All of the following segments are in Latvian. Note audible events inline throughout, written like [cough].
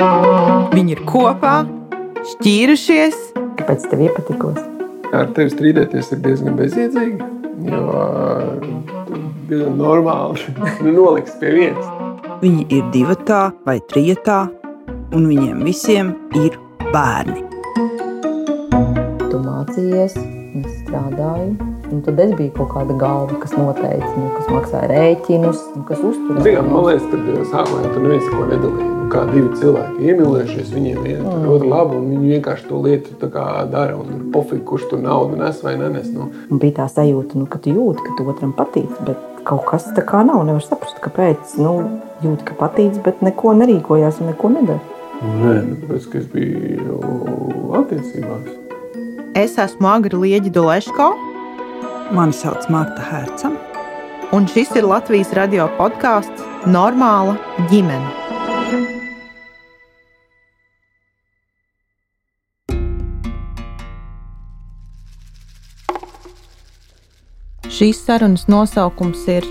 Viņi ir kopā, šķīrušies. Kāpēc tev iepatikos? Ar tevi strīdēties ir diezgan bezjēdzīgi. Jo diezgan normāli [laughs] nu, noliks pie vienas. Viņi ir divi vai trijotā, un viņiem visiem ir bērni. Tu mācījies, es strādāju. Un tad es biju kaut kāda galva, kas noteica, nu, kas maksāja rēķinus, kas uzturēja. Zinām, man liekas, ka sākumā tur neviens neko nedalīja. Kā divi cilvēki iemīlējušies, viņiem viena mm. otru labu, un viņi vienkārši to lietu dara. Un tur pofīgi, kurš tur naudu nes vai nenes. Nu. Un bija tā sajūta, nu, ka tu jūti, ka tu otram patīk, bet kaut kas tā kā nav. Nevar saprast, kāpēc. Nu, jūti, ka patīk, bet neko nerīkojās un neko nedara. Nē, nu, tāpēc, ka es biju attiecībās. Es esmu Agra Lieģa Doleško. Mani sauc Marta Herca. Un šis ir Latvijas radio podkāsts Normāla ģimene. Šīs sarunas nosaukums ir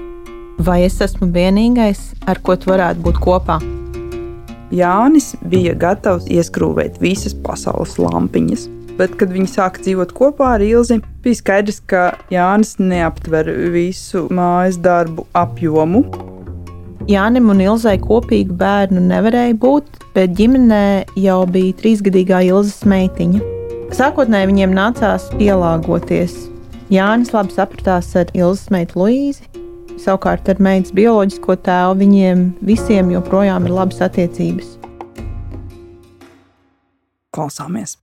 Vai es esmu vienīgais, ar ko tu varētu būt kopā? Jānis bija gatavs ieskrūvēt visas pasaules lampiņas bet, kad viņi sāka dzīvot kopā ar Ilzi, bija skaidrs, ka Jānis neaptver visu mājas darbu apjomu. Jānim un Ilzai kopīgu bērnu nevarēja būt, bet ģimenē jau bija trīsgadīgā Ilzas meitiņa. Sākotnēji viņiem nācās pielāgoties. Jānis labi sapratās ar Ilzas meitu Luīzi, savukārt ar meitas bioloģisko tēvu viņiem visiem joprojām ir labas attiecības. Klausāmies!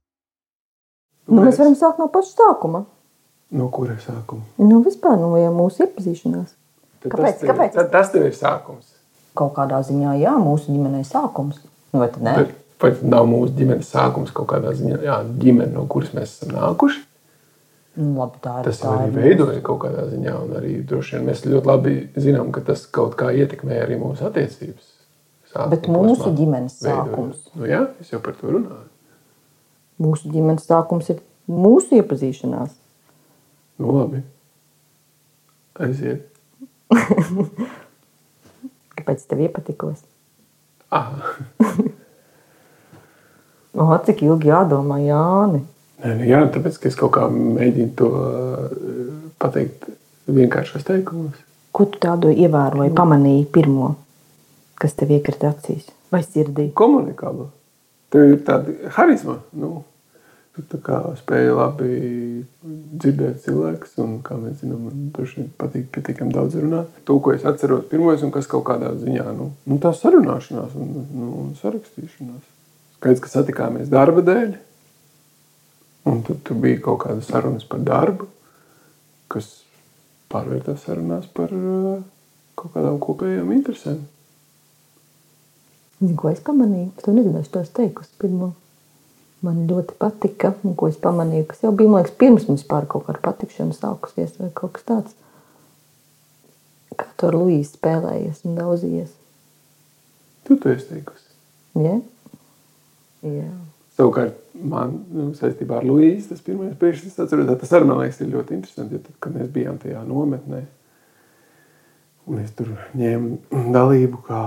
Nu, mēs varam sākt no paša sākuma. No kuras sākuma? Nu, vispār no ja mūsu iepazīšanās. Tad Kāpēc? Tas, tev, Kāpēc? Tad, tas tev ir sākums. Kaut kādā ziņā, jā, mūsu ģimenei sākums. Nu, vai tad ne? Bet, vai tad nav mūsu ģimenes sākums kaut kādā ziņā? Jā, ģimene, no kuras mēs esam nākuši. Nu, labi, tā ir. Tas tā arī veidoja kaut kādā ziņā, un arī droši vien mēs ļoti labi zinām, ka tas kaut kā ietekmē arī mūsu attiecības. Sākuma Bet mūsu ģimenes veidoja. sākums. Nu, jā, es jau par to runāju. Mūsu ģimenes sākums ir mūsu iepazīšanās. Nu, labi. Aiziet. [laughs] Kāpēc tev iepatikos? Aha. [laughs] O, cik ilgi jādomā, Jāni? Nē, nu, jā, tāpēc, es kaut kā mēģinu to uh, pateikt vienkāršos teikumos. Ko tu tādu ievēroji, pamanīji pirmo, kas tev iekrita acīs vai sirdī? Komunikāli. Tev ir tāda harizma. Nu, tu tā kā spēj labi dzirdēt cilvēkus, un, kā mēs zinām, man patīk pietiekami daudz runāt. To, ko es atceros pirmoreiz, un kas kaut kādā ziņā, nu, nu tā sarunāšanās un, nu, sarakstīšanās. Skaidrs, ka satikāmies darba dēļ, un tad tur bija kaut kāda sarunas par darbu, kas pārvērtās sarunās par uh, kaut kādām kopējām interesēm. Zini, ko es pamanīju? Es to nezinu, es to esmu teikusi pirmo. Man ļoti patika, un ko es pamanīju, kas jau bija, man liekas, pirms mums pār kaut kāda patikšana sākusies vai kaut kas tāds. Kā tu ar Luīsu spēlējies un daudzījies. Tu to esi teikusi. Ja? Jā. Savukārt, man nu, saistībā ar Luīsu tas pirmais priekšstats, atceros, tas arī man liekas, ļoti interesanti. Jo tad, kad mēs bijām tajā nometnē, un es tur ņēmu dalību kā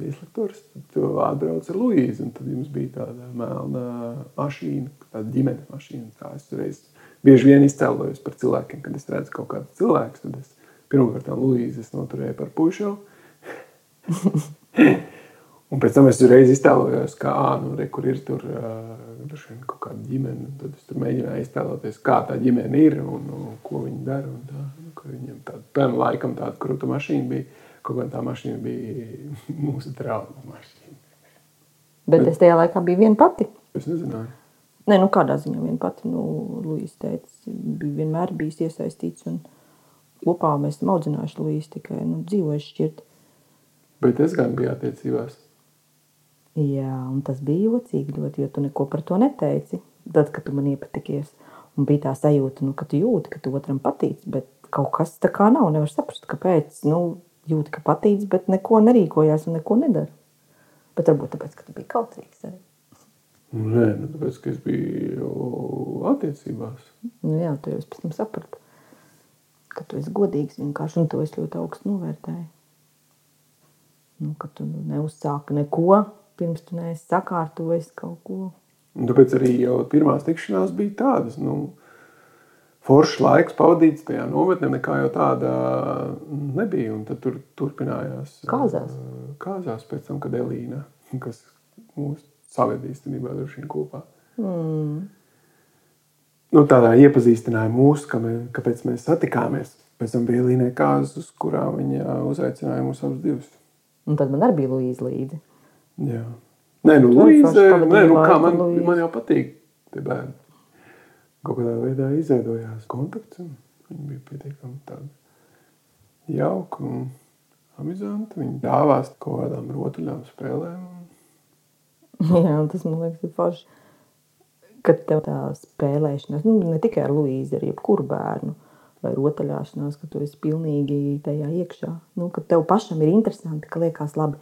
izlektors, tad atbrauc ar Luīzu, un tad jums bija tāda melna mašīna, tāda ģimenes mašīna. Tā es reiz bieži vien izcēlojos par cilvēkiem, kad es redzu kaut kādu cilvēku, tad es pirmkārt Luīzu es noturēju par pušu. [laughs] Un pēc tam es uzreiz iztēlojos, kā, nu, re, kur ir tur uh, kaut kāda ģimene. Tad es tur mēģināju iztēloties, kā tā ģimene ir un, un ko viņi dara. Un tā, nu, viņam tāda, piemēram, laikam tāda krūta mašīna bija. Kaut kā tā mašīna bija [laughs] mūsu draugu mašīna. Bet, Bet es tajā laikā biju viena pati. Es nezināju. Nē, nu kādā ziņā viena pati. Nu, Luīs teica, bija vienmēr bijis iesaistīts. Un kopā mēs esam audzinājuši Luīsu tikai nu, dzīvojuši šķirt. Bet es gan biju attiecībās. Jā, un tas bija jocīgi ļoti, jo tu neko par to neteici. Tad, kad tu man iepatikies, un bija tā sajūta, nu, ka tu jūti, ka tu otram patīc, bet kaut kas tā kā nav. Nevar saprast, kāpēc. Nu, jūti, ka patīc, bet neko nerīkojās un neko nedara. Bet varbūt tāpēc, ka tu biji kautrīgs arī. Nē, nu, tāpēc, ka es biju attiecībās. Nu, jā, tu jau pēc tam saprati, ka tu esi godīgs vienkārši, un to es ļoti augstu novērtēju. Nu, ka tu neuzsāki neko, pirms tu neesi sakārtojis kaut ko. Un tāpēc arī jau pirmās tikšanās bija tādas. Nu, Foršs laiks pavadīts tajā nometnē, nekā jau tāda nebija. Un tad tur turpinājās. Kāzās. Kāzās pēc tam, kad Elīna, kas mūs saved īstenībā droši vien kopā. Mm. Nu, tādā iepazīstināja mūs, ka mē, kāpēc mēs satikāmies. Pēc tam bija Elīna kāzas, uz kurām viņa uzaicināja mūs abus divus. Un tad man arī bija Līza līdzi. Jā. Nē, nu, Luīze, nē, nu, kā man, man jau patīk tie bērni. Kaut kādā veidā izveidojās kontakts, un viņi bija pietiekami tādi jauki un amizanti. Viņi dāvās kaut kādām rotaļām spēlēm. [laughs] Jā, tas man liekas ir forši. Kad tev tā spēlēšanās, nu, ne tikai ar Luīzi, ar jebkuru bērnu, vai rotaļāšanās, ka tu esi pilnīgi tajā iekšā. Nu, kad tev pašam ir interesanti, ka liekas labi,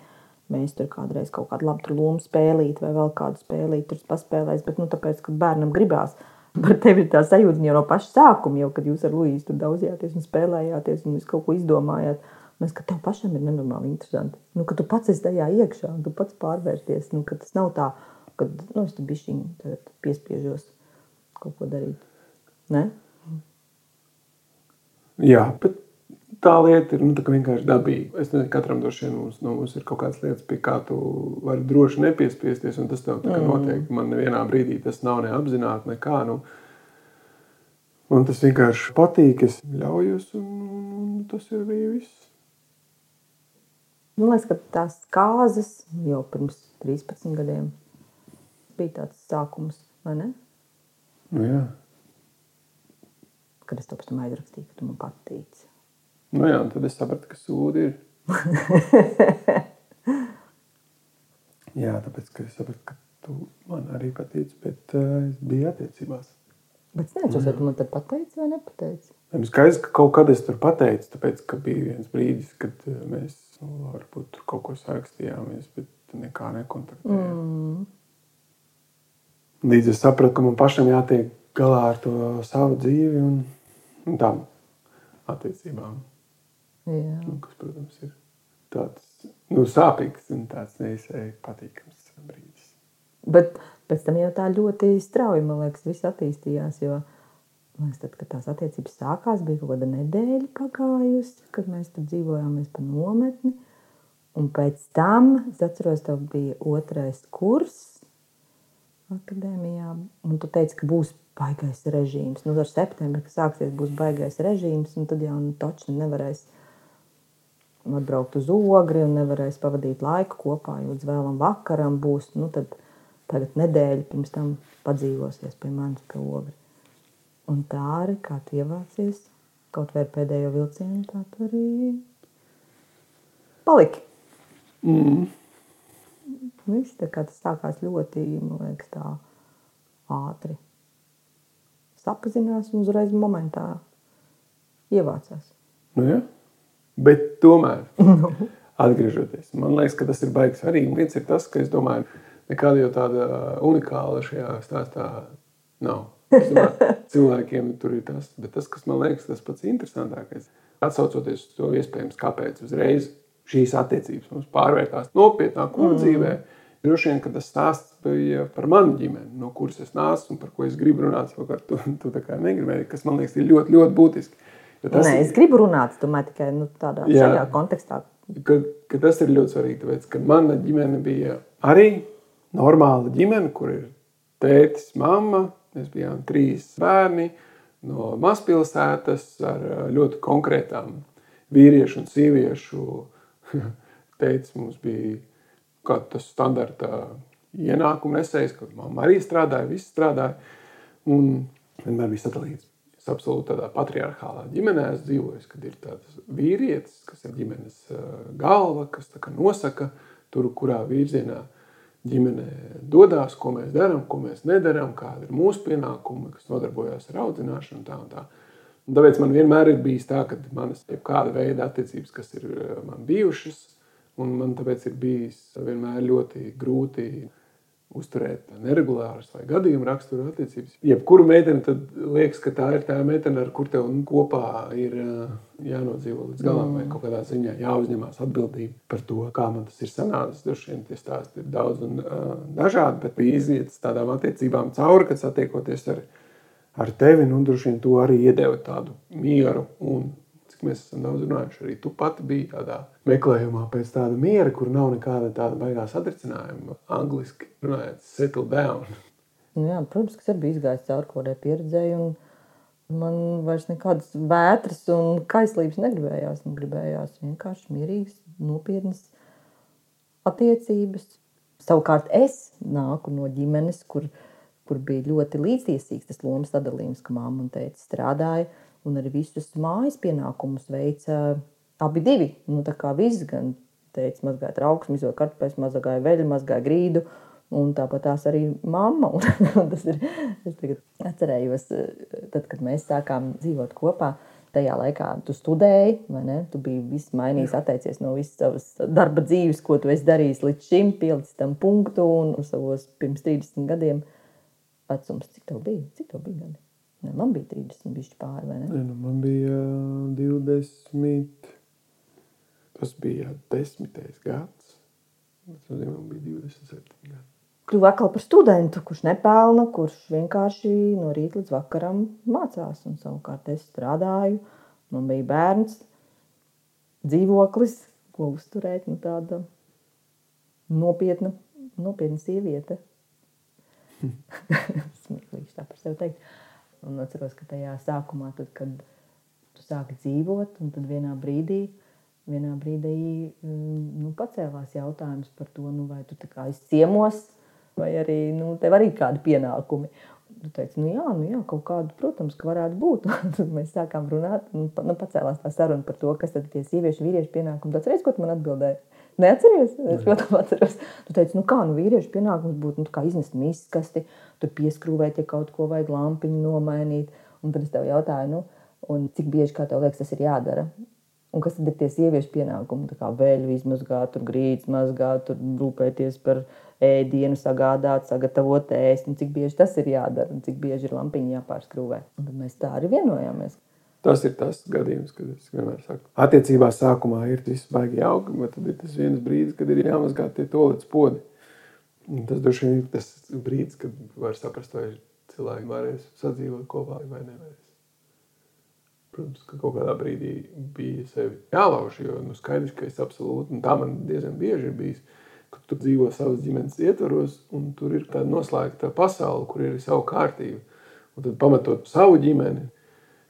mēs tur kādreiz kaut kādu labu lomu spēlīt, vai vēl kādu spēlīt, tur paspēlēs. Bet, nu, tāpēc, kad bērnam gribās, par tevi ir tā sajūta jau no paša sākuma, jau kad jūs ar Luīsu tur daudzījāties un spēlējāties un kaut ko izdomājāt. Mēs, ka tev pašam ir nenormāli interesanti. Nu, ka tu pats esi tajā iekšā tu pats pārvērsties. Nu, tas nav tā, ka nu, es tam bišķiņu piespiežos kaut ko darīt. Ne? Jā, bet tā lieta ir nu, tā vienkārši dabīga. Es nezinu, katram droši vien mums, no mums ir kaut kādas lietas, pie kā tu vari droši nepiespiesties, un tas tev mm. noteikti man nevienā brīdī tas nav neapzināti nekā. Nu, man tas vienkārši patīk, es ļaujos, un, un, un tas ir arī viss. Man liekas, ka tās kāzas jau pirms 13 gadiem bija tāds sākums, vai ne? Nu, jā. Kad es to pēc tam aizrakstīju, ka tu man patīci. Nu jā, tad es sapratu, ka sūdi ir. [laughs] jā, tāpēc, ka es sapratu, ka tu man arī patīci, bet uh, es biju attiecībās. Bet es nezinu, vai tu man tad pateici vai nepateici. Man skaidrs, ka kaut kad es tur pateicu, tāpēc, ka bija viens brīdis, kad eh, mēs nu, varbūt tur kaut ko sarakstījāmies, bet nekā nekontaktējām. Mm. Līdz es sapratu, ka man pašam jātiek galā ar to savu dzīvi un, un tām attiecībām. Nu, kas, protams, ir tāds nu, sāpīgs un tāds neizsēji patīkams brīdis. Bet pēc tam jau tā ļoti strauji, man liekas, viss attīstījās, jo Mēs tad, kad tās attiecības sākās, bija kaut kāda nedēļa pagājusi, kad mēs tur dzīvojāmies pa nometni. Un pēc tam, es atceros, tev bija otrais kurs akadēmijā, un tu teici, ka būs baigais režīms. Nu, ar septembri, kad sāksies, būs baigais režīms, un tad jau nu, točni nevarēs atbraukt uz ogri un nevarēs pavadīt laiku kopā, jo līdz vēlam vakaram būs, nu tad tagad nedēļa pirms tam padzīvosies pie manis pie ogri. Un tā arī, kā tu ievācies, kaut vai pēdējo vilcienu, tā tu arī paliki. Mm. Viss tā kā tas sākās ļoti, man liekas, tā ātri. Sapazinās un uzreiz momentā ievācās. Nu, ja. Bet tomēr, nu. atgriežoties, man liekas, ka tas ir baigi svarīgi. Viens ir tas, ka es domāju, nekāda jau tāda unikāla šajā stāstā nav. Domāju, cilvēkiem tur ir tas, bet tas, kas man liekas, tas pats interesantākais, atsaucoties uz to, iespējams, kāpēc uzreiz šīs attiecības mums pārvērtās nopietnā kūna mm. dzīvē. Droši vien, ka tas stāsts bija par manu ģimeni, no kuras es nācu un par ko es gribu runāt. Savukārt, tu, tu tā kā negribēji, kas man liekas, ir ļoti, ļoti būtiski. Tas, Nē, es gribu runāt, tomēr tikai nu, tādā jā, kontekstā. Ka, ka tas ir ļoti svarīgi, tāpēc, ka mana ģimene bija arī normāla ģimene, kur ir tētis, mamma, Mēs bijām trīs bērni no mazpilsētas ar ļoti konkrētām vīriešu un sieviešu. [laughs] Teicis, mums bija tas standarta ienākuma nesējs, ka mamma arī strādāja, viss strādāja. Un vienmēr bija sadalīts. Es absolūti tādā patriarchālā ģimenē esmu dzīvojis, kad ir tāds vīrietis, kas ir ģimenes galva, kas nosaka tur, kurā virzienā ir ģimene dodas, ko mēs darām, ko mēs nedarām, kāda ir mūsu pienākumi, kas nodarbojas ar audzināšanu. Tā un tā. Un tāpēc man vienmēr ir bijis tā, ka manas ir kāda veida attiecības, kas ir man bijušas, un man tāpēc ir bijis vienmēr ļoti grūti uzturēt neregulāras vai gadījuma rakstura attiecības. Jebkuru meiteni, tad liekas, ka tā ir tā meitene, ar kur tev nu, kopā ir jānodzīvo līdz galam, mm. vai kaut kādā ziņā jāuzņemās atbildība par to, kā man tas ir sanācis. Droši vien tie stāsti ir daudz un uh, dažādi, bet bija iziet tādām attiecībām cauri, kad satiekoties ar, ar tevi, nu, droši vien tu arī iedeva tādu mieru un mēs esam daudz runājuši. Arī tu pati biji tādā meklējumā pēc tāda miera, kur nav nekāda tāda baigā satricinājuma. Angliski runājot, settle down. Nu jā, protams, ka es arī biju izgājis cauri kaut kādai pieredzēji. Man vairs nekādas vētras un kaislības negribējās. Man gribējās vienkārši mierīgas, nopietnas attiecības. Savukārt es nāku no ģimenes, kur, kur bija ļoti līdztiesīgs tas lomas sadalījums, ka mamma un tēta strādāja un arī visus mājas pienākumus veica abi divi. Nu, tā kā viss, gan teica, mazgāja trauksmes, izvēlēja kartupeļus, mazgāja veļu, mazgāja grīdu. Un tāpat tās arī mamma. [laughs] Un tas ir, es tagad atcerējos, tad, kad mēs sākām dzīvot kopā. Tajā laikā tu studēji, vai ne? Tu biji viss mainījis, atteicies no visas savas darba dzīves, ko tu esi darījis līdz šim, pielicis tam punktu un savos pirms 30 gadiem vecums. Cik tev bija? Cik tev bija gadi? Ne, man bija 30, bišķi pāri, vai ne? ne nu, man bija 20. Tas bija desmitais gads. Tad man bija 27 gadi. Kļuvu atkal par studentu, kurš nepelna, kurš vienkārši no rīta līdz vakaram mācās. Un savukārt es strādāju, man bija bērns, dzīvoklis, ko uzturēt. Nu, tāda nopietna, nopietna sieviete. [laughs] [laughs] Smieklīgi tā par sevi teikt. Un atceros, ka tajā sākumā, tad, kad tu sāki dzīvot, un tad vienā brīdī, vienā brīdī mm, nu, pacēlās jautājums par to, nu, vai tu esi ciemos, vai arī nu, tev arī kādi pienākumi. Tu teici, nu jā, nu jā, kaut kādu, protams, ka varētu būt. [laughs] tad mēs sākām runāt, un nu, pacēlās tā saruna par to, kas tad ir tie sieviešu, vīriešu pienākumi. Tas reiz, ko tu man atbildēji? Neatceries? Es ļoti atceros. Tu teici, nu kā, nu vīriešu pienākums būtu nu, iznest miskasti, tur pieskrūvēt, ja kaut ko vajag lampiņu nomainīt. Un tad es tev jautāju, nu, cik bieži, kā tev liekas, tas ir jādara. Un kas tad ir tie sieviešu pienākumi? Tā kā vēļu izmazgāt, grīdas mazgāt, rūpēties par ēdienu, sagādāt, sagatavot ēst. Un cik bieži tas ir jādara, un cik bieži ir lampiņa jāpārskrūvē. Un tad mēs tā arī vienojāmies. Tas ir tas gadījums, kad es vienmēr saku, attiecībā sākumā ir viss baigi jauki, bet tad ir tas viens brīdis, kad ir jāmazgā tie tolets podi. Un tas droši vien ir tas brīdis, kad var saprast, vai cilvēki varēs sadzīvot kopā vai nevarēs. Protams, ka kaut kādā brīdī bija sevi jālauž, jo nu, skaidrs, ka es absolūti, un tā man diezgan bieži ir bijis, ka tu dzīvo savas ģimenes ietvaros, un tur ir tāda noslēgta pasaule, kur ir savu kārtību. Un tad pamatot savu ģimeni,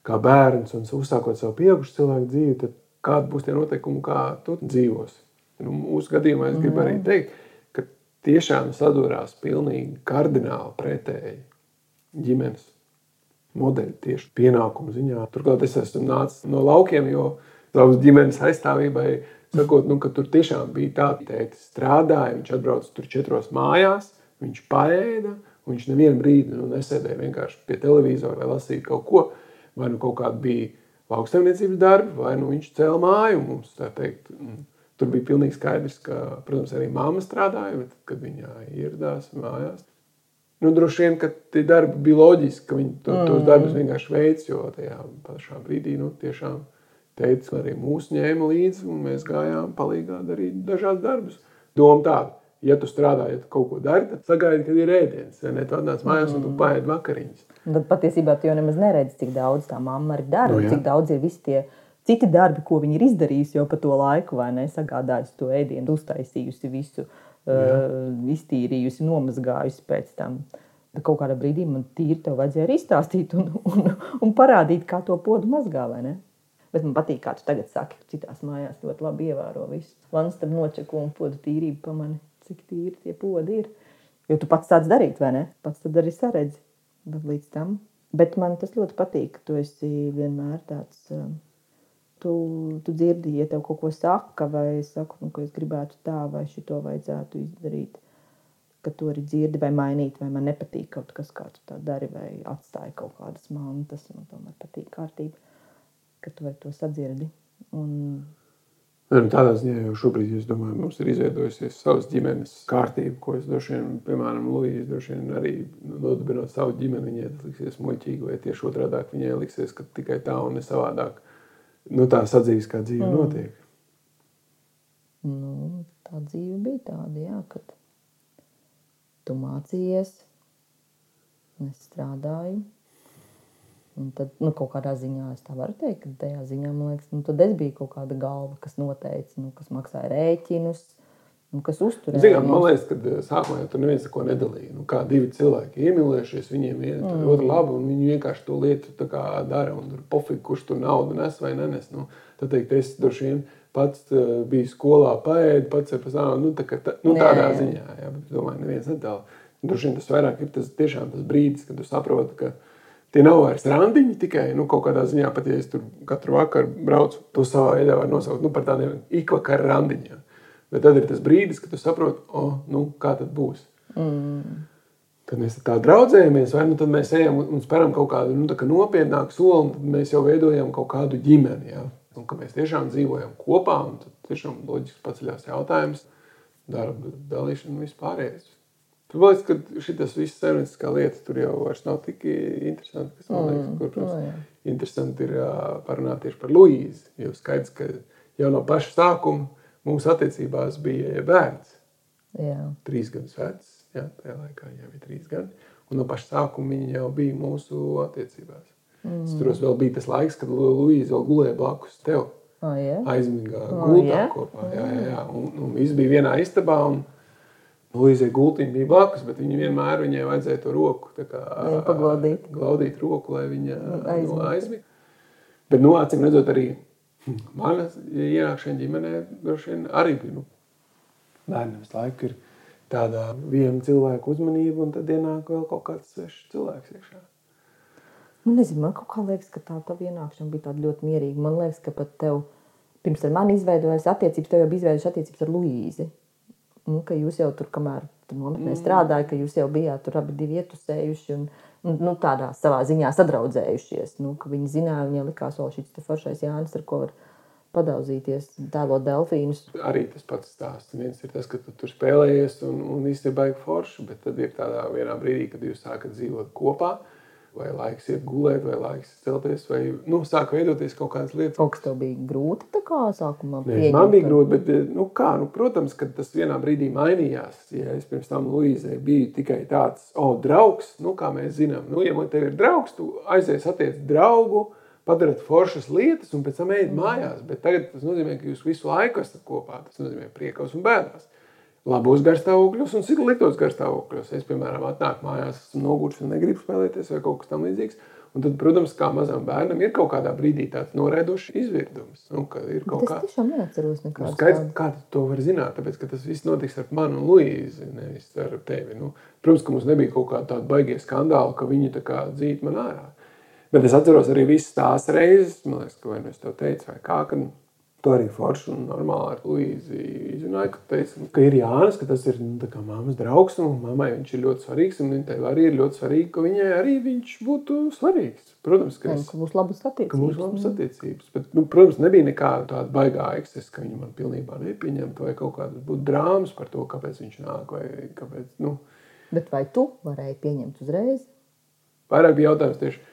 kā bērns un uzsākot savu pieaugušu cilvēku dzīvi, tad kādi būs tie noteikumi, kā tu dzīvosi. Nu, mūsu gadījumā es gribu arī mhm. teikt, ka tiešām sadūrās pilnīgi kardināli pretēji ģimenes modeļi tieši pienākumu ziņā. Turklāt es esmu nācis no laukiem, jo savas ģimenes aizstāvībai sakot, nu, ka tur tiešām bija tā, ka tētis strādāja, viņš atbrauca tur četros mājās, viņš paēda, viņš nevienu brīdi nu, nesēdēja vienkārši pie televizora vai lasīja kaut ko vai nu kaut kāda bija lauksaimniecības darbi, vai nu viņš cēlīja māju. Mums, teikt, tur bija pilnīgi skaidrs, ka, protams, arī māma strādāja, bet kad viņa ieradās mājās. Nu, droši vien, ka tie darbi bija loģiski, ka viņi to, tos darbus vienkārši veids, jo tajā pašā brīdī nu, tiešām teica, arī mūs ņēma līdzi, un mēs gājām palīgā darīt dažādas darbus. Doma tāda, ja tu strādā, ja tu kaut ko dari, tad sagaidi, kad ir ēdiens. Ja ne, tu atnāc mājās un tu mm. paēdi vakariņas. Tad patiesībā tu jau nemaz neredzi, cik daudz tā mamma arī dara, nu, cik daudz ir visi tie citi darbi, ko viņi ir izdarījuši jau pa to laiku, vai ne? Sagādājusi to ēdienu, uztaisījusi visu, Jā. uh, iztīrījusi, nomazgājusi pēc tam. Tad kaut kādā brīdī man tīri te vajadzēja arī izstāstīt un, un, un parādīt, kā to podu mazgā, vai ne? Bet man patīk, kā tu tagad saki, ka citās mājās ļoti labi ievēro visu. Vans tam nočeku un podu tīrību pamani cik tīri tie podi ir. Jo tu pats tāds darīt, vai ne? Pats tad arī saredzi. Bet līdz tam. Bet man tas ļoti patīk, ka tu esi vienmēr tāds. Um, tu, tu dzirdi, ja tev kaut ko saka, vai es saku, nu, ka es gribētu tā, vai šito vajadzētu izdarīt. Ka tu arī dzirdi, vai mainīt, vai man nepatīk kaut kas, kā tu tā dari, vai atstāji kaut kādas mantas. Man tomēr patīk kārtība, ka tu to sadzirdi. Un Nu, tādā ziņā jau šobrīd, es domāju, mums ir izveidojusies savas ģimenes kārtība, ko es droši vien, piemēram, Lūija, droši vien arī nodibinot savu ģimeni, viņai tas liksies muļķīgi, vai tieši otrādi viņai liksies, ka tikai tā un ne savādāk. Nu, tā sadzīves kā dzīve mm. notiek. Nu, tā dzīve bija tāda, jā, kad tu mācījies, es strādāju, Un tad, nu, kaut kādā ziņā es tā varu teikt, ka tajā ziņā man liekas, nu, tad es biju kaut kāda galva, kas noteica, nu, kas maksāja rēķinus. Nu, kas uzturēja? Zinām, man liekas, ka eh, sākumā jau tur neviens neko nedalīja. Nu, kā divi cilvēki iemīlējušies, viņiem ir mm. otra laba, un viņi vienkārši to lietu dara. Un tur pofīgi, kurš tur naudu nes vai nenes. Nu, tad, teikt, es droši vien pats uh, biju skolā, paēdu, pats ar pasauli. Nu, tā, tā, nu, tādā jā, jā. ziņā, jā, bet domāju, neviens nedala. Droši vien tas vairāk ir tas, tiešām tas brīdis, kad tu saproti, ka Tie nav vairs randiņi tikai nu, kaut kādā ziņā, pat ja es tur katru vakaru braucu, to savā veidā var nosaukt nu, par tādiem ikvakara randiņiem. Bet tad ir tas brīdis, kad tu saproti, oh, nu, kā tad būs. Mm. Tad mēs tā draudzējamies, vai nu tad mēs ejam un speram kaut kādu nu, nopietnāku soli, un tad mēs jau veidojam kaut kādu ģimeni. Ja? Un ka mēs tiešām dzīvojam kopā, un tad tiešām loģiski paceļās jautājums, darba dalīšana un vispārējais. Man liekas, ka šis viss saimnieciskā lieta tur jau vairs nav tik interesanti. Kas, man liekas, mm, kur, protams, oh, interesanti ir parunāt tieši par Luīzi. Jo skaidrs, ka jau no paša sākuma mūsu attiecībās bija bērns. Jā. Trīs gadus vecs, jā, tajā laikā jau bija trīs gadi. Un no paša sākuma viņa jau bija mūsu attiecībās. Mm. Tur vēl bija tas laiks, kad Luīza vēl gulēja blakus tev. Oh, yeah. Aizmigā gultā oh, yeah? kopā. Jā, jā, jā. Un, un viss bija vienā istabā. Un, Luīzai gultiņa bija blakus, bet viņa vienmēr viņai vajadzēja to roku paglaudīt. Glaudīt roku, lai viņa nu, aizmigtu. Bet, nu, acīm redzot, arī mana ienākšana ģimenē droši vien arī bija. Nu, bērnam visu laiku ir tāda viena cilvēka uzmanība, un tad ienāk vēl kaut kāds svešs cilvēks iekšā. Nu, nezinu, man kaut kā liekas, ka tā tava ienākšana bija tāda ļoti mierīga. Man liekas, ka pat tev pirms mani izveidojas attiecības, tev jau bija izveidojušas attiecības ar Luīzi. Un, ka jūs jau tur, kamēr tur nometnē mm. strādājāt, ka jūs jau bijāt tur abi ietusējuši un nu, tādā savā ziņā sadraudzējušies. Nu, viņi zināja, viņiem likās, ka šis foršais Jānis, ar ko var padauzīties, tēlot delfīnus. Arī tas pats stāsts. Viens ir tas, ka tu tur spēlējies un, un īstenībā baigi forši, bet tad ir tādā vienā brīdī, kad jūs sākat dzīvot kopā vai laiks iet gulēt, vai laiks celties, vai nu, sāk veidoties kaut kādas lietas. Kaut kas tev bija grūti tā kā sākumā? Nē, man bija grūti, bet nu, kā, nu, protams, ka tas vienā brīdī mainījās. Ja es pirms tam Luīzē biju tikai tāds, o, oh, draugs, nu, kā mēs zinām, nu, ja man tev ir draugs, tu aizies attiec draugu, padarat foršas lietas un pēc tam ejat mājās. Bet tagad tas nozīmē, ka jūs visu laiku esat kopā. Tas nozīmē priekos un bēdās labos garstāvokļos un sliktos garstāvokļos. Es, piemēram, atnāku mājās, esmu noguris un negribu spēlēties vai kaut kas tamlīdzīgs. Un tad, protams, kā mazam bērnam, ir kaut kādā brīdī tāds noraidošs izvirdums. Nu, ir kaut tiešām neatceros nekādu. Nu, skaidrs, kā tu to var zināt, tāpēc, ka tas viss notiks ar mani un Luīzi, nevis ar tevi. Nu, protams, ka mums nebija kaut kāda tāda baigie skandāla, ka viņi tā kā dzīt man ārā. Bet es atceros arī visas tās reizes, liekas, ka vai nu tev teicu, vai kā, kad To arī forši un normāli ar Luīzi izrunāju, ka, teica, ka ir Jānis, ka tas ir nu, mammas draugs un mammai viņš ir ļoti svarīgs. Un viņai arī ir ļoti svarīgi, ka viņai arī viņš būtu svarīgs. Protams, ka, es, ka būs labas attiecības. Ka būs labas attiecības. Bet, nu, protams, nebija nekāda tāda baigā ekses, ka viņi man pilnībā nepieņemtu vai kaut kādas būtu drāmas par to, kāpēc viņš nāk. Vai, kāpēc, nu. Bet vai tu varēji pieņemt uzreiz? Vairāk bija jautājums tieši,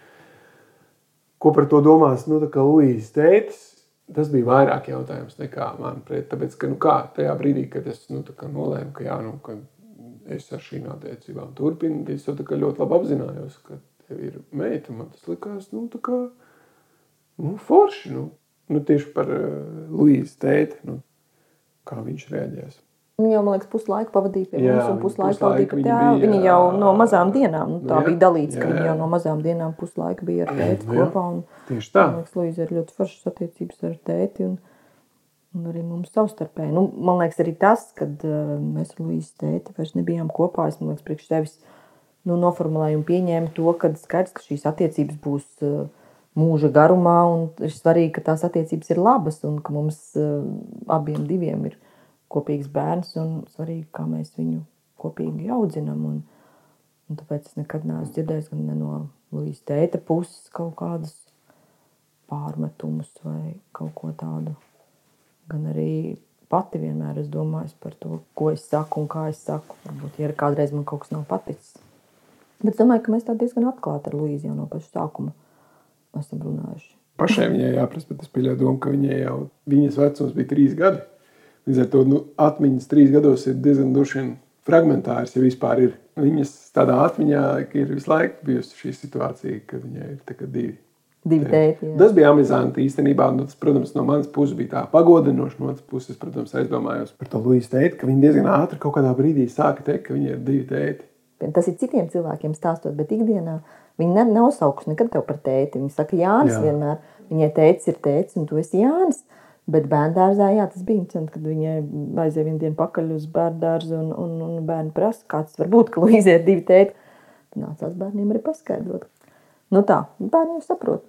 ko par to domās nu, Luīzes tētis tas bija vairāk jautājums nekā man pret. Tāpēc, ka, nu, kā tajā brīdī, kad es nu, nolēmu, ka, jā, nu, ka es ar šīm attiecībām turpinu, es jau ļoti labi apzinājos, ka tev ir meita. Man tas likās, nu, tā kā nu, forši. Nu, nu, tieši par uh, Luīsu tēti, nu, kā viņš reaģēs. Viņa jau, man liekas, puslaiku pavadīja pie mums, un puslaiku pavadīja pie tēva. Viņa jau no mazām dienām, nu, tā jā, bija dalīts, jā, ka viņa jau no mazām dienām puslaiku bija ar tēti kopā. Un, tieši tā. Man liekas, Luīza ir ļoti foršas attiecības ar tēti un, un arī mums savstarpēji. Nu, man liekas, arī tas, kad uh, mēs ar Luīzes tēti vairs nebijām kopā, es, liekas, priekš tevis nu, noformulēju un pieņēmu to, ka skaidrs, ka šīs attiecības būs uh, mūža garumā un ir svarīgi, ka tās attiecības ir labas un ka mums uh, abiem diviem ir kopīgs bērns un svarīgi, kā mēs viņu kopīgi audzinām. Un, un tāpēc es nekad neesmu dzirdējis gan no Līsas tēta puses kaut kādas pārmetumus vai kaut ko tādu gan arī pati vienmēr esmu domājis par to, ko es saku un kā es saku. Varbūt, ja kādreiz man kaut kas nav paticis. Bet es domāju, ka mēs tā diezgan atklāti ar Luīzu jau no paša sākuma esam runājuši. Pašai viņai jāprasa, bet es pieļauju domu, ka viņai jau viņas vecums bija trīs gadi. Līdz ar to nu, atmiņas trīs gados ir diezgan droši vien fragmentāras, ja vispār ir. Viņas tādā atmiņā ir visu laiku bijusi šī situācija, ka viņai ir divi. Divi tēti, tas bija amizanti īstenībā. Nu, tas, protams, no manas puses bija tā pagodinoši. No otras puses, protams, aizdomājos par to Luīsu teikt, ka viņa diezgan ātri kaut kādā brīdī sāka teikt, ka viņai ir divi tēti. Tas ir citiem cilvēkiem stāstot, bet ikdienā viņi nav saukuši nekad tev par tēti. Viņi saka, Jānis Jā. vienmēr. Viņai teicis, ir tēcis, un tu esi Jānis. Bet bērngārzā, jā, tas bija interesanti, kad viņai aizjāja vienu dienu pakaļ uz bērngārzu, un, un, un bērni prasa, kāds var būt, ka Līze ir divi tēti. Nācās bērniem arī paskaidrot. Nu tā, bērni jau saprot.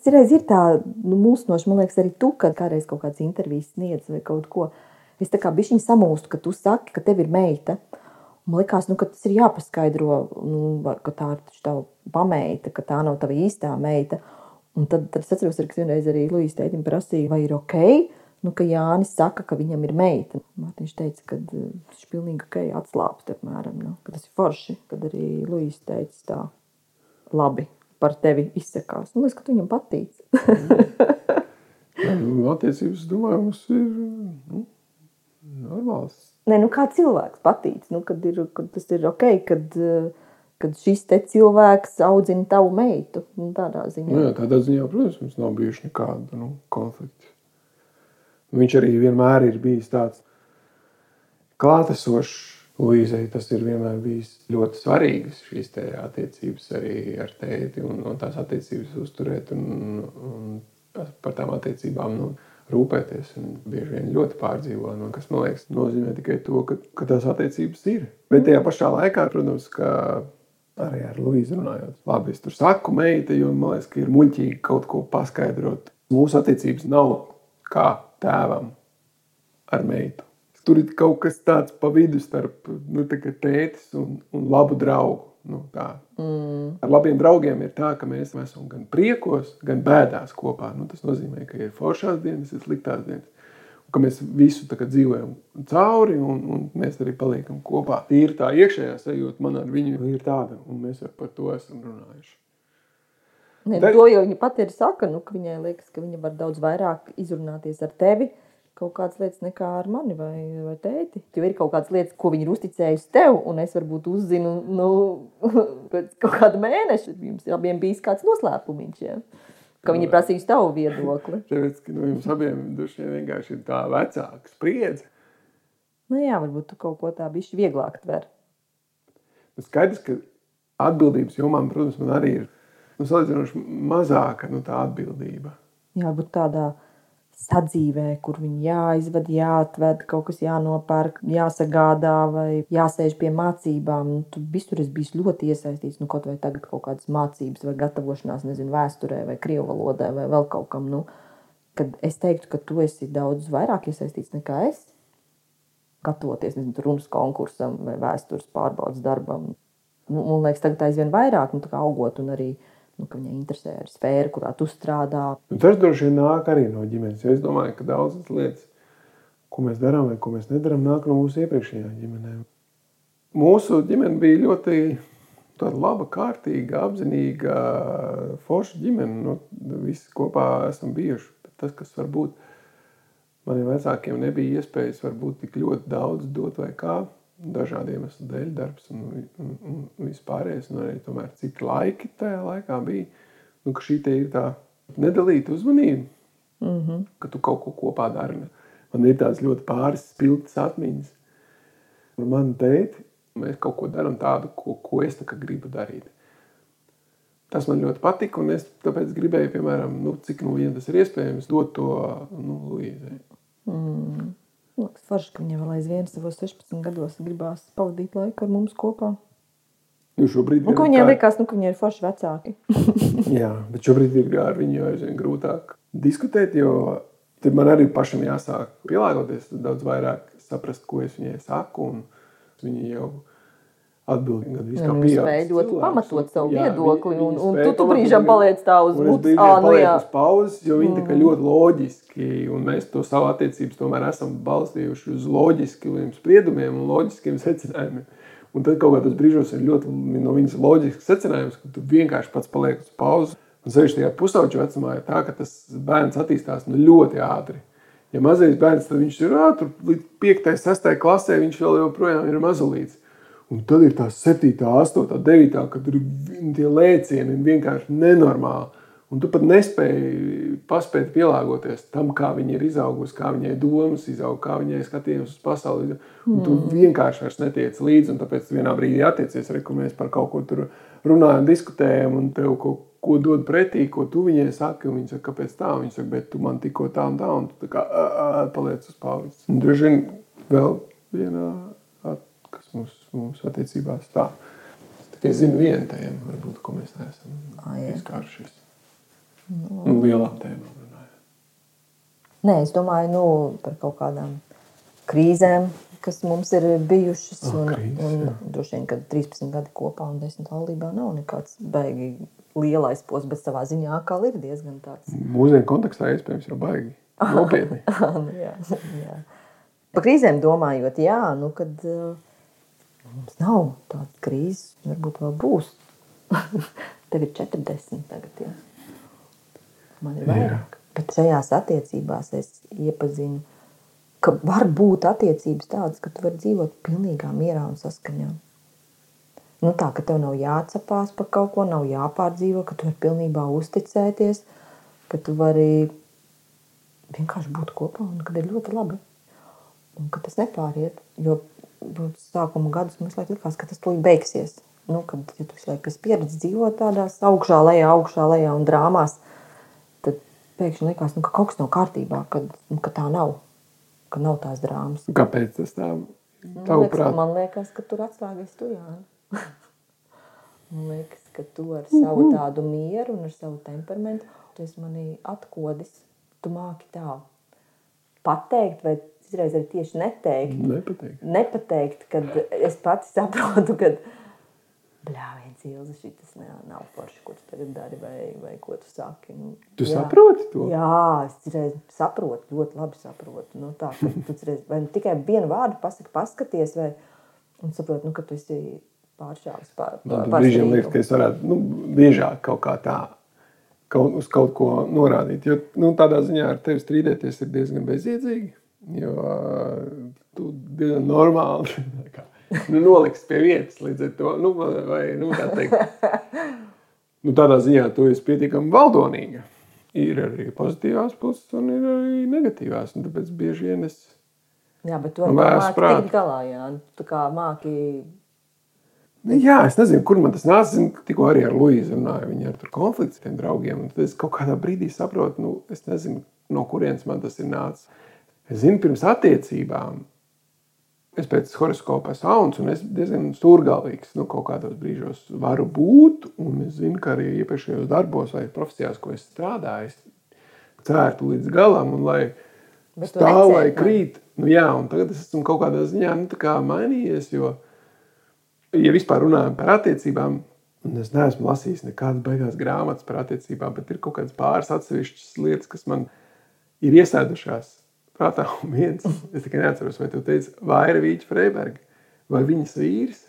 Citreiz ir tā nu, mūsinoši, man liekas, arī tu, kad kādreiz kaut kādas intervijas sniedz vai kaut ko. Es tā kā bišķiņ samūstu, ka tu saki, ka tev ir meita. Man liekas, nu, ka tas ir jāpaskaidro, nu, ka tā ir tava pameita, ka tā nav tava īstā meita. Un tad, tad es atceros, ka vienreiz arī Lūijas tētim prasīja, vai ir ok, nu, ka Jānis saka, ka viņam ir meita. Mārtiņš teica, ka eh, ir pilnīgi ok, atslābst apmēram, nu, ka tas ir forši, kad arī Lūijas teica tā labi par tevi izsakās. Nu, es, ka tu viņam patīc. [laughs] nu, attiecības, domāju, mums ir nu, normāls. Nē, nu kā cilvēks patīc, nu, kad, ir, kad tas ir ok, kad uh, kad šis cilvēks audzina tavu meitu. Nu, tādā ziņā. Nu, jā, tādā ziņā, protams, mums nav bijuši nekāda nu, konflikta. Viņš arī vienmēr ir bijis tāds klātesošs. Līzei tas ir vienmēr bijis ļoti svarīgs. Šīs attiecības arī ar tēti un, un tās attiecības uzturēt un, un par tām attiecībām nu, rūpēties. Un bieži vien ļoti pārdzīvo, no, kas man liekas, nozīmē tikai to, ka, ka tās attiecības ir. Bet tajā pašā laikā, protams, ka arī ar Luīzu runājot. Labi, es tur saku, meita, jo man liekas, ka ir muļķīgi kaut ko paskaidrot. Mūsu attiecības nav kā tēvam ar meitu. Tur ir kaut kas tāds pa vidu starp nu, tētis un, un labu draugu. Nu, tā. mm. Ar labiem draugiem ir tā, ka mēs esam gan priekos, gan bēdās kopā. Nu, tas nozīmē, ka ir foršās dienas, ir sliktās dienas ka mēs visu dzīvojam cauri, un, un mēs arī paliekam kopā. Tīri tā iekšējā sajūta man ar viņu ir tāda, un mēs par to esam runājuši. Ne, Tad... To jau viņa pati ir saka, nu, ka viņai liekas, ka viņa var daudz vairāk izrunāties ar tevi. Kaut kādas lietas nekā ar mani vai, vai tēti. Jo ir kaut kādas lietas, ko viņi ir uzticējusi tev, un es varbūt uzzinu nu, [laughs] pēc kaut kāda mēneša. Jums abiem bijis kāds noslēpumiņš. Ja? Ka viņi prasīs tavu viedokli. [laughs] Tāpēc, ka nu, jums abiem dušiem vienkārši ir tā vecāka spriedze. Nu jā, varbūt tu kaut ko tā bišķi vieglāk tver. Nu, skaidrs, ka atbildības jomām, protams, man arī ir nu, salīdzinoši mazāka nu, tā atbildība. Jā, varbūt tādā sadzīvē, kur viņi jāizved, jāatved, kaut kas jānopērk, jāsagādā vai jāsēž pie mācībām. Nu, tu visur esi bijis ļoti iesaistīts, nu, kaut vai tagad kaut kādas mācības vai gatavošanās, nezinu, vēsturē vai krievu valodai vai vēl kaut kam. Nu, kad es teiktu, ka tu esi daudz vairāk iesaistīts nekā es, gatavoties, nezinu, runas konkursam vai vēstures pārbaudas darbam. Nu, man liekas, tagad aizvien vairāk, nu, augot un arī nu, ka viņai interesē arī sfēra, kurā tu strādā. Tas droši vien nāk arī no ģimenes. Es domāju, ka daudzas lietas, ko mēs darām vai ko mēs nedarām, nāk no mūsu iepriekšējām ģimenēm. Mūsu ģimene bija ļoti laba, kārtīga, apzinīga, forša ģimene. Nu, visi kopā esam bijuši. Bet tas, kas varbūt maniem vecākiem nebija iespējas, varbūt tik ļoti daudz dot vai kā dažādu iemeslu dēļ, darbs un, un, un, un vispārējais, un arī tomēr citi laiki tajā laikā bija. Nu, šī ir tā nedalīta uzmanība, mm -hmm. ka tu kaut ko kopā dari. Man ir tādas ļoti pāris spilgtas atmiņas. Man teikt, mēs kaut ko darām tādu, ko, ko es tā gribu darīt. Tas man ļoti patika, un es tāpēc gribēju, piemēram, nu, cik nu vien tas ir iespējams, dot to nu, Luīzai. Mm. Liekas, forši, ka viņam vēl aizvien savos 16 gados gribās pavadīt laiku ar mums kopā. Nu, šobrīd un, viņiem kā... liekas, nu, ka viņi ir forši vecāki. [laughs] Jā, bet šobrīd ir ar viņu aizvien grūtāk diskutēt, jo tad man arī pašam jāsāk pielāgoties daudz vairāk, saprast, ko es viņai saku. Viņa jau atbildīgi. Kā nu, pieaugušs spēj ļoti cilvēks. pamatot savu Jā, viedokli, un- un tu- tu viņu- paliec tā uz un es muts. brīžiem Ā, nu jā. uz pauzes, jo viņi kā ļoti loģiski, un mēs to savu attiecības tomēr esam balstījuši uz loģiskiem spriedumiem un loģiskiem secinājumiem. Un tad kaut kādos brīžos ir ļoti no viņas loģisks secinājums, ka tu vienkārši pats paliek uz pauzes. Un sevišķi tajā pusauģu vecumā ir tā, ka tas bērns attīstās nu, ļoti ātri. Ja mazais bērns, tad viņš ir ā, tur līdz 5, 6 klasē, viņš vēl joprojām ir mazulīts. Un tad ir tā 7, 8, 9, kad ir tie lēcieni vienkārši nenormāli. Un tu pat nespēji paspēt pielāgoties tam, kā viņa ir izaugusi, kā viņai domas izaug, kā viņai skatījums uz pasauli. Un tu vienkārši vairs netiec līdzi. un Tāpēc vienā brīdī attiecies arī, kur mēs par kaut ko tur runājam, diskutējam, un tev kaut ko dod pretī, ko tu viņai saki. Viņa saka, kāpēc tā? Viņa saka, bet tu man tikko tā un tā, un tu tā kā paliec uz pauzes. Un Droši vien vēl viena, at- kas mums, mums attiecībās tā. Es tikai zinu vienu tēmu, varbūt, ko mēs neesam jā. izkārušies. Nu, lielām tēmām runājot. Nē, es domāju nu, par kaut kādām krīzēm, kas mums ir bijušas. Ah, un, krīzes, un, jā. droši vien, ka 13 gadi kopā un 10 laulībā nav nekāds baigi lielais posms, bet savā ziņā atkal ir diezgan tāds. Mūsdienu kontekstā iespējams ir baigi. Nopietni. [laughs] nu, jā, [laughs] jā. Par krīzēm domājot, jā, nu, kad uh, mums nav tādas krīzes, varbūt vēl būs. [laughs] Tev ir 40 tagad, jā. Man ir Jā. vairāk. Bet šajās attiecībās es iepazinu, ka var būt attiecības tādas, ka tu vari dzīvot pilnīgā mierā un saskaņā. Nu tā, ka tev nav jāatcepās par kaut ko, nav jāpārdzīvo, ka tu vari pilnībā uzticēties, ka tu vari vienkārši būt kopā un kad ir ļoti labi. Un ka tas nepāriet, jo sākuma gadus mums likās, ka tas tūlīt beigsies. Nu, kad ja tu visu laiku esi pieredzējis dzīvot tādās augšā, lejā, augšā, lejā un drāmās, tad pēkšņi likās, nu, ka kaut kas nav kārtībā, kad, nu, ka tā nav, ka nav tās drāmas. Kāpēc tas tā? Man liekas, man liekas, ka tur atslēgas tu, Jāni. [laughs] man liekas, ka tu ar savu tādu mieru un ar savu temperamentu, tu esi manī atkodis, tu māki tā pateikt, vai izreiz arī tieši neteikt, nepatīk. nepateikt, kad es pati saprotu, ka bļāviens ilzi šitas ne, nav forši, ko tu tagad dari, vai, vai ko tu saki. Nu, Tu jā. saproti to? Jā, es reiz saprotu, ļoti labi saprotu. Nu, tā, ka tu reiz, vai nu tikai vienu vārdu pasaki, paskaties, vai un saproti, nu, ka tu esi pāršāvis pār, pār, pat brīžiem liekas, ka es varētu nu, biežāk kaut kā tā kaut, uz kaut ko norādīt. Jo nu, tādā ziņā ar tevi strīdēties ir diezgan bezjēdzīgi. Jo tu diezgan normāli [laughs] kā, nu, noliksi pie vietas līdz ar to. Nu, vai, nu, kā teikt, [laughs] nu, tādā ziņā tu esi pietiekami valdonīga. Ir arī pozitīvās puses, un ir arī negatīvās. Un tāpēc bieži vien es Jā, bet tu māki prātu. tikt galā, jā. Tu kā māki, Nu, jā, es nezinu, kur man tas nāca. Es tikko arī ar Luīzu runāju. Viņa ar tur konflikts ar tiem draugiem. Un tad es kaut kādā brīdī saprotu, nu, es nezinu, no kurienes man tas ir nācis. Es zinu, pirms attiecībām. Es pēc horoskopa esmu auns, un es diezgan stūrgalvīgs. Nu, kaut kādos brīžos varu būt, un es zinu, ka arī iepriekšējos darbos vai profesijās, ko es strādāju, es cērtu līdz galam, un lai stāv vai krīt. Nu, jā, un tagad es esmu kaut kādā ziņā nu, tā kā mainījies, jo, ja vispār runājam par attiecībām, un es neesmu lasījis nekādas beigās grāmatas par attiecībām, bet ir kaut kādas pāris atsevišķas lietas, kas man ir iesēdušās prātā. Un viens, es tikai neatceros, vai tu teici, Vaira Vīķa Freiberga vai viņas vīrs,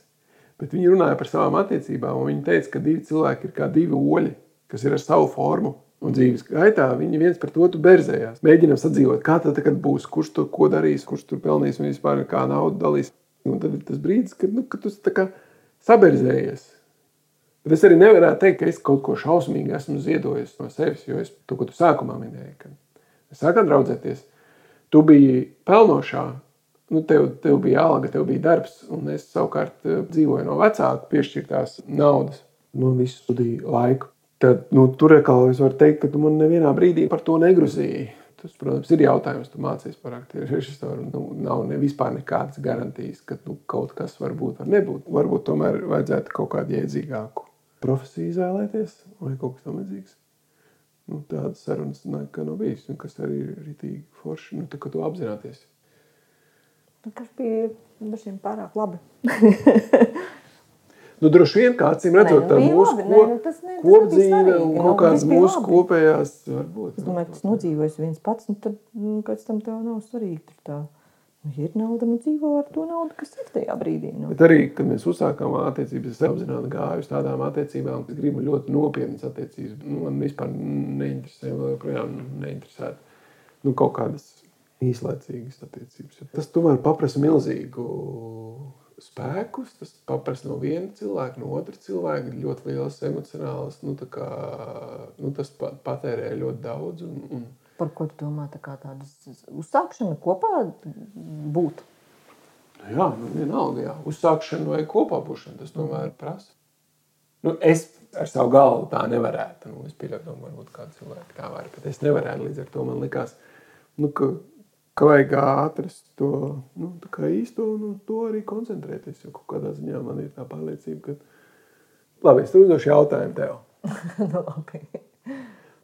bet viņi runāja par savām attiecībām, un viņi teica, ka divi cilvēki ir kā divi oļi, kas ir ar savu formu. Un dzīves gaitā viņi viens par otru berzējās. Mēģinām sadzīvot, kā tad būs, kurš to ko darīs, kurš tur pelnīs un vispār kā naudu dalīs. Un tad ir tas brīdis, kad, nu, kad tu saberzējies. Bet es arī nevaru teikt, ka es kaut ko šausmīgi esmu ziedojis no sevis, jo es to, ko tu sākumā minēji, kad mēs sākām draudzēties, tu biji pelnošā, nu, tev, tev bija alga, tev bija darbs, un es savukārt eh, dzīvoju no vecāku piešķirtās naudas, no visu studiju laiku. Tad, nu, tur atkal es varu teikt, ka tu man nevienā brīdī par to negruzīji. Tas, protams, ir jautājums, tu mācies par aktieru [laughs] režisoru. Nu, nav ne vispār nekādas garantijas, ka nu, kaut kas var būt, var nebūt. Varbūt tomēr vajadzētu kaut kādu jēdzīgāku profesiju izvēlēties vai kaut kas tamlīdzīgs. Nu, tādas sarunas nekad nav bijis, un kas arī ir rītīgi forši, nu, tā, ka tu apzināties. nu, tas bija dažiem pārāk labi. [laughs] Nu, droši vien, kā acīm redzot, Nē, nu, bija mūsu labi. ko, Nē, nu, tas ne- tas kopdzīve un kaut Nu, kādas mūsu labi. kopējās, varbūt. Es domāju, ka tas nodzīvojas viens pats, un tad nu, pēc tam tev nav svarīgi. Tur tā, nu, ir nauda, nu dzīvo ar to naudu, kas ir tajā brīdī. Nu. Bet arī, kad mēs uzsākām attiecības, es apzināti gāju uz tādām attiecībām, kas gribu ļoti nopietnas attiecības. Nu, man vispār neinteresē, vēl joprojām neinteresē nu, kaut kādas īslaicīgas attiecības. Tas tomēr prasa milzīgu spēkus. Tas prasa no viena cilvēka, no otra cilvēka ļoti liels emocionāls. Nu, kā, nu, tas pa- patērē ļoti daudz. Un, un, Par ko tu domā? Tā kā tāda uzsākšana kopā būt. Nu Jā, nu, vienalga, jā. uzsākšana vai kopā būšana. Tas tomēr prasa. Nu, es ar savu galvu tā nevarētu. Nu, es pieļauju, varbūt kāds cilvēks tā var. Bet es nevarētu. Līdz ar to man likās, nu, ka, ka vajag atrast to nu, īsto un uz to arī koncentrēties. Jo kaut kādā ziņā man ir tā pārliecība, ka. Labi, es uzdošu jautājumu tev. [laughs] nu, labi.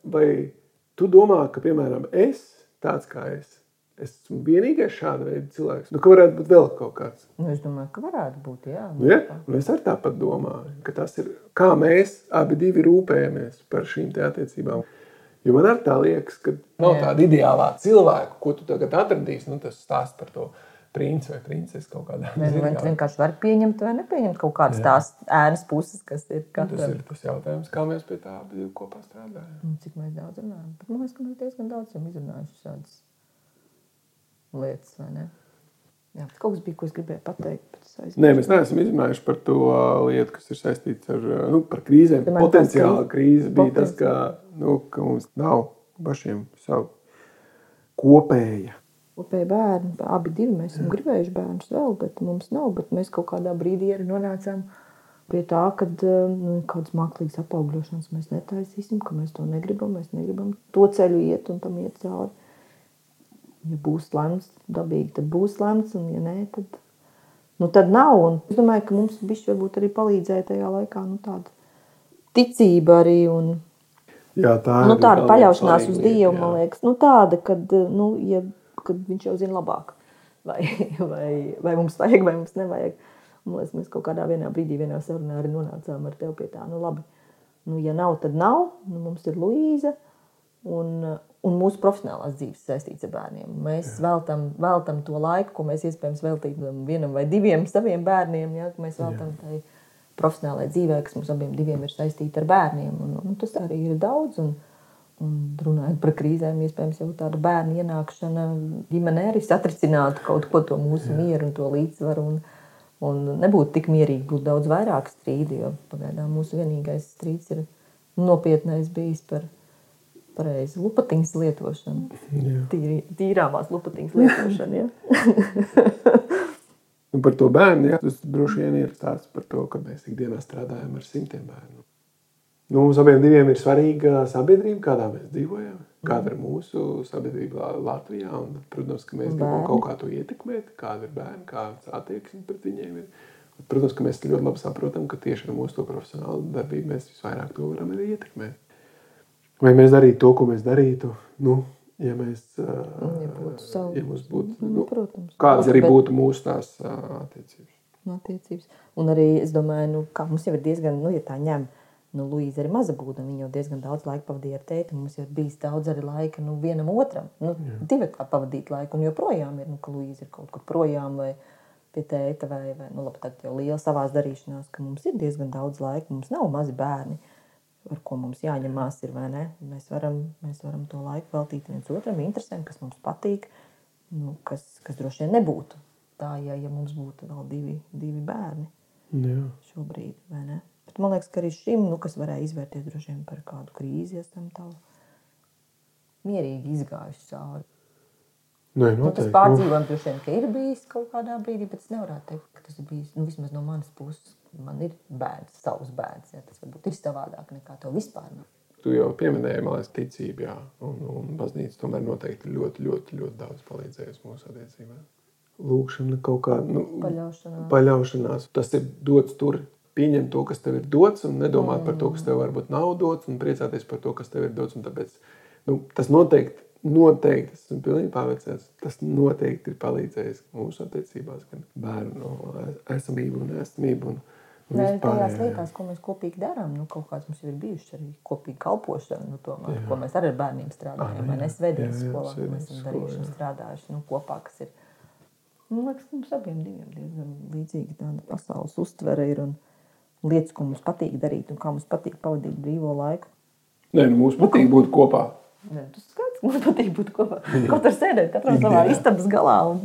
Vai tu domā, ka, piemēram, es, tāds kā es, esmu vienīgais šāda veida cilvēks? Nu, ka varētu būt vēl kaut kāds. Nu, es domāju, ka varētu būt. Jā, Nu, ja? Un es arī tāpat domāju, ka tas ir kā mēs abi divi rūpējamies par šīm te attiecībām. Jo man arī tā liekas, ka nav Jā. tāda ideālā cilvēka, ko tu tagad atradīsi. Nu, tas stāsta par to princi vai princesi kaut kādā Vai nu viens vienkārši var pieņemt vai nepieņemt kaut kādas tās ēnas puses, kas ir Tas katram. ir tas jautājums, kā mēs pie tā kopā strādājam. Un Cik mēs daudz runājam. Bet man liekas, ka mēs diezgan daudz esam izrunājuši šādas lietas, vai ne? Jā, kaut kas bija, ko es gribēju pateikt. Nē, mēs neesam izrunājuši par to ā, lietu, kas ir saistīts ar ā, nu, krīzēm. Piemēram, Potenciāla krīze bija tas, ka, nu, ka mums nav pašiem savu kopēja. Kopēji bērni, abi divi mēs esam gribējuši bērnus vēl, bet mums nav. Bet mēs kaut kādā brīdī arī nonācām pie tā, ka nu, kādas mākslīgas apaugļošanas mēs netaisīsim, ka mēs to negribam. Mēs negribam to ceļu iet un tam iet cauri. Ja būs lemts, dabīgi, tad būs lemts, un ja nē, tad, nu, tad nav. Un es domāju, ka mums bišķi varbūt arī palīdzēja tajā laikā nu, tāda ticība arī. Un, Jā, tā nu, tāda paļaušanās uz Dievu, man liekas, nu, tāda, kad, nu, ja, kad viņš jau zina labāk, vai, vai, vai mums vajag, vai mums nevajag. Man liekas, mēs kaut kādā brīdī, vienā sarunā arī nonācām ar tevi pie tā, nu, labi, nu, ja nav, tad nav, nu, mums ir Luīza, un, un mūsu profesionālās dzīves saistīts ar bērniem. Mēs veltam, veltam to laiku, ko mēs iespējams veltītu vienam vai diviem saviem bērniem, ja, ka mēs veltam tai profesionālajai dzīvē, kas mums abiem diviem ir saistīta ar bērniem. Un, un tas arī ir daudz. Un, un runājot par krīzēm, iespējams, jau tāda bērnu ienākšana ģimenē arī satricinātu kaut ko to mūsu mieru un to līdzsvaru. Un, un nebūtu tik mierīgi, būtu daudz vairāk strīdu, jo pagaidām mūsu vienīgais strīds ir nopietnais bijis par pareizi lupatiņas lietošanu. Jā. Tīri, tīrāmās lupatiņas lietošanu. [laughs] Par to bērnu, jā, tas droši vien ir stāsts par to, ka mēs ikdienā strādājam ar simtiem bērnu. Nu, mums abiem diviem ir svarīga sabiedrība, kādā mēs dzīvojam, kāda ir mūsu sabiedrība Latvijā. Un, protams, ka mēs gribam kaut kā to ietekmēt, kāda ir bērni, kāda attieksme pret viņiem ir. Protams, ka mēs ļoti labi saprotam, ka tieši ar mūsu to profesionālu darbību mēs visvairāk to varam arī ietekmēt. Vai mēs darītu to, ko mēs darītu? Nu, ja mēs, Ja būtu savu- ja mums būtu, Nu, nu, protams. kādas arī Bet- būtu mūsu tās attiecības. no attiecības. Un arī es domāju, nu, ka mums jau ir diezgan, nu, ja tā ņem, nu, Luīza arī maza būda, viņa jau diezgan daudz laika pavadīja ar tēti. Mums jau ir bijis daudz arī laika, nu, vienam otram, nu, divi kā pavadīt laiku. Un joprojām ir, nu, ka Luīza ir kaut kur projām vai pie tēta vai, vai nu, labi, tagad jau liela savās darīšanās, ka mums ir diezgan daudz laika, mums nav mazi bērni. Ar ko mums jāņemās, ir? Mēs varam, mēs varam to laiku veltīt viens otram, interesēm, kas mums patīk, nu, kas, kas droši vien nebūtu tā, ja, ja mums būtu vēl divi, divi bērni Jā. šobrīd. vai ne? Man liekas, ka arī šim, nu, kas varēja izvērties droši vien par kādu krīzi, esam tā mierīgi izgājuši cauri. Nē, Nu, tas pārdzīvojums droši vien ka ir bijis kaut kādā brīdī, bet es nevaru teikt, ka tas ir bijis nu, vismaz no manas puses. Man ir bērns, savs bērns. Ja, tas varbūt ir savādāk nekā tev vispār. Nav. Tu jau pieminēji, man liekas, ticību, jā. Un, un baznīca tomēr noteikti ļoti, ļoti, ļoti daudz palīdzējusi mūsu attiecībām. Lūkšana kaut kāda nu, Paļaušanās. paļaušanās. Tas ir dots tur. Pieņemt to, kas tev ir dots, un nedomāt mm. par to, kas tev varbūt nav dots, un priecāties par to, kas tev ir dots. Tāpēc, nu, tas noteikti, noteikti, es esmu pilnīgi pārliecināts, tas noteikti ir palīdzējis mūsu attiecībās, gan bērnu esamību un esamību. Un, Nē, tajās lietās, ko mēs kopīgi darām, nu, kaut kāds mums ir bijuši arī kopīgi kalpošana, nu, tomēr, ko mēs arī ar bērniem strādājam. Ah, jā, es vedīju skolā, ko mēs esam darījuši un strādājuši nu, kopā, kas ir, nu, liekas, mums abiem diviem diezgan līdzīgi tāda pasaules uztvere ir un lietas, ko mums patīk darīt un kā mums patīk pavadīt brīvo laiku. Nē, nu, mums patīk būt kopā. Nē, tas skaidrs, mums patīk būt kopā. Kaut ar sēdēt, katram savā istabas galā un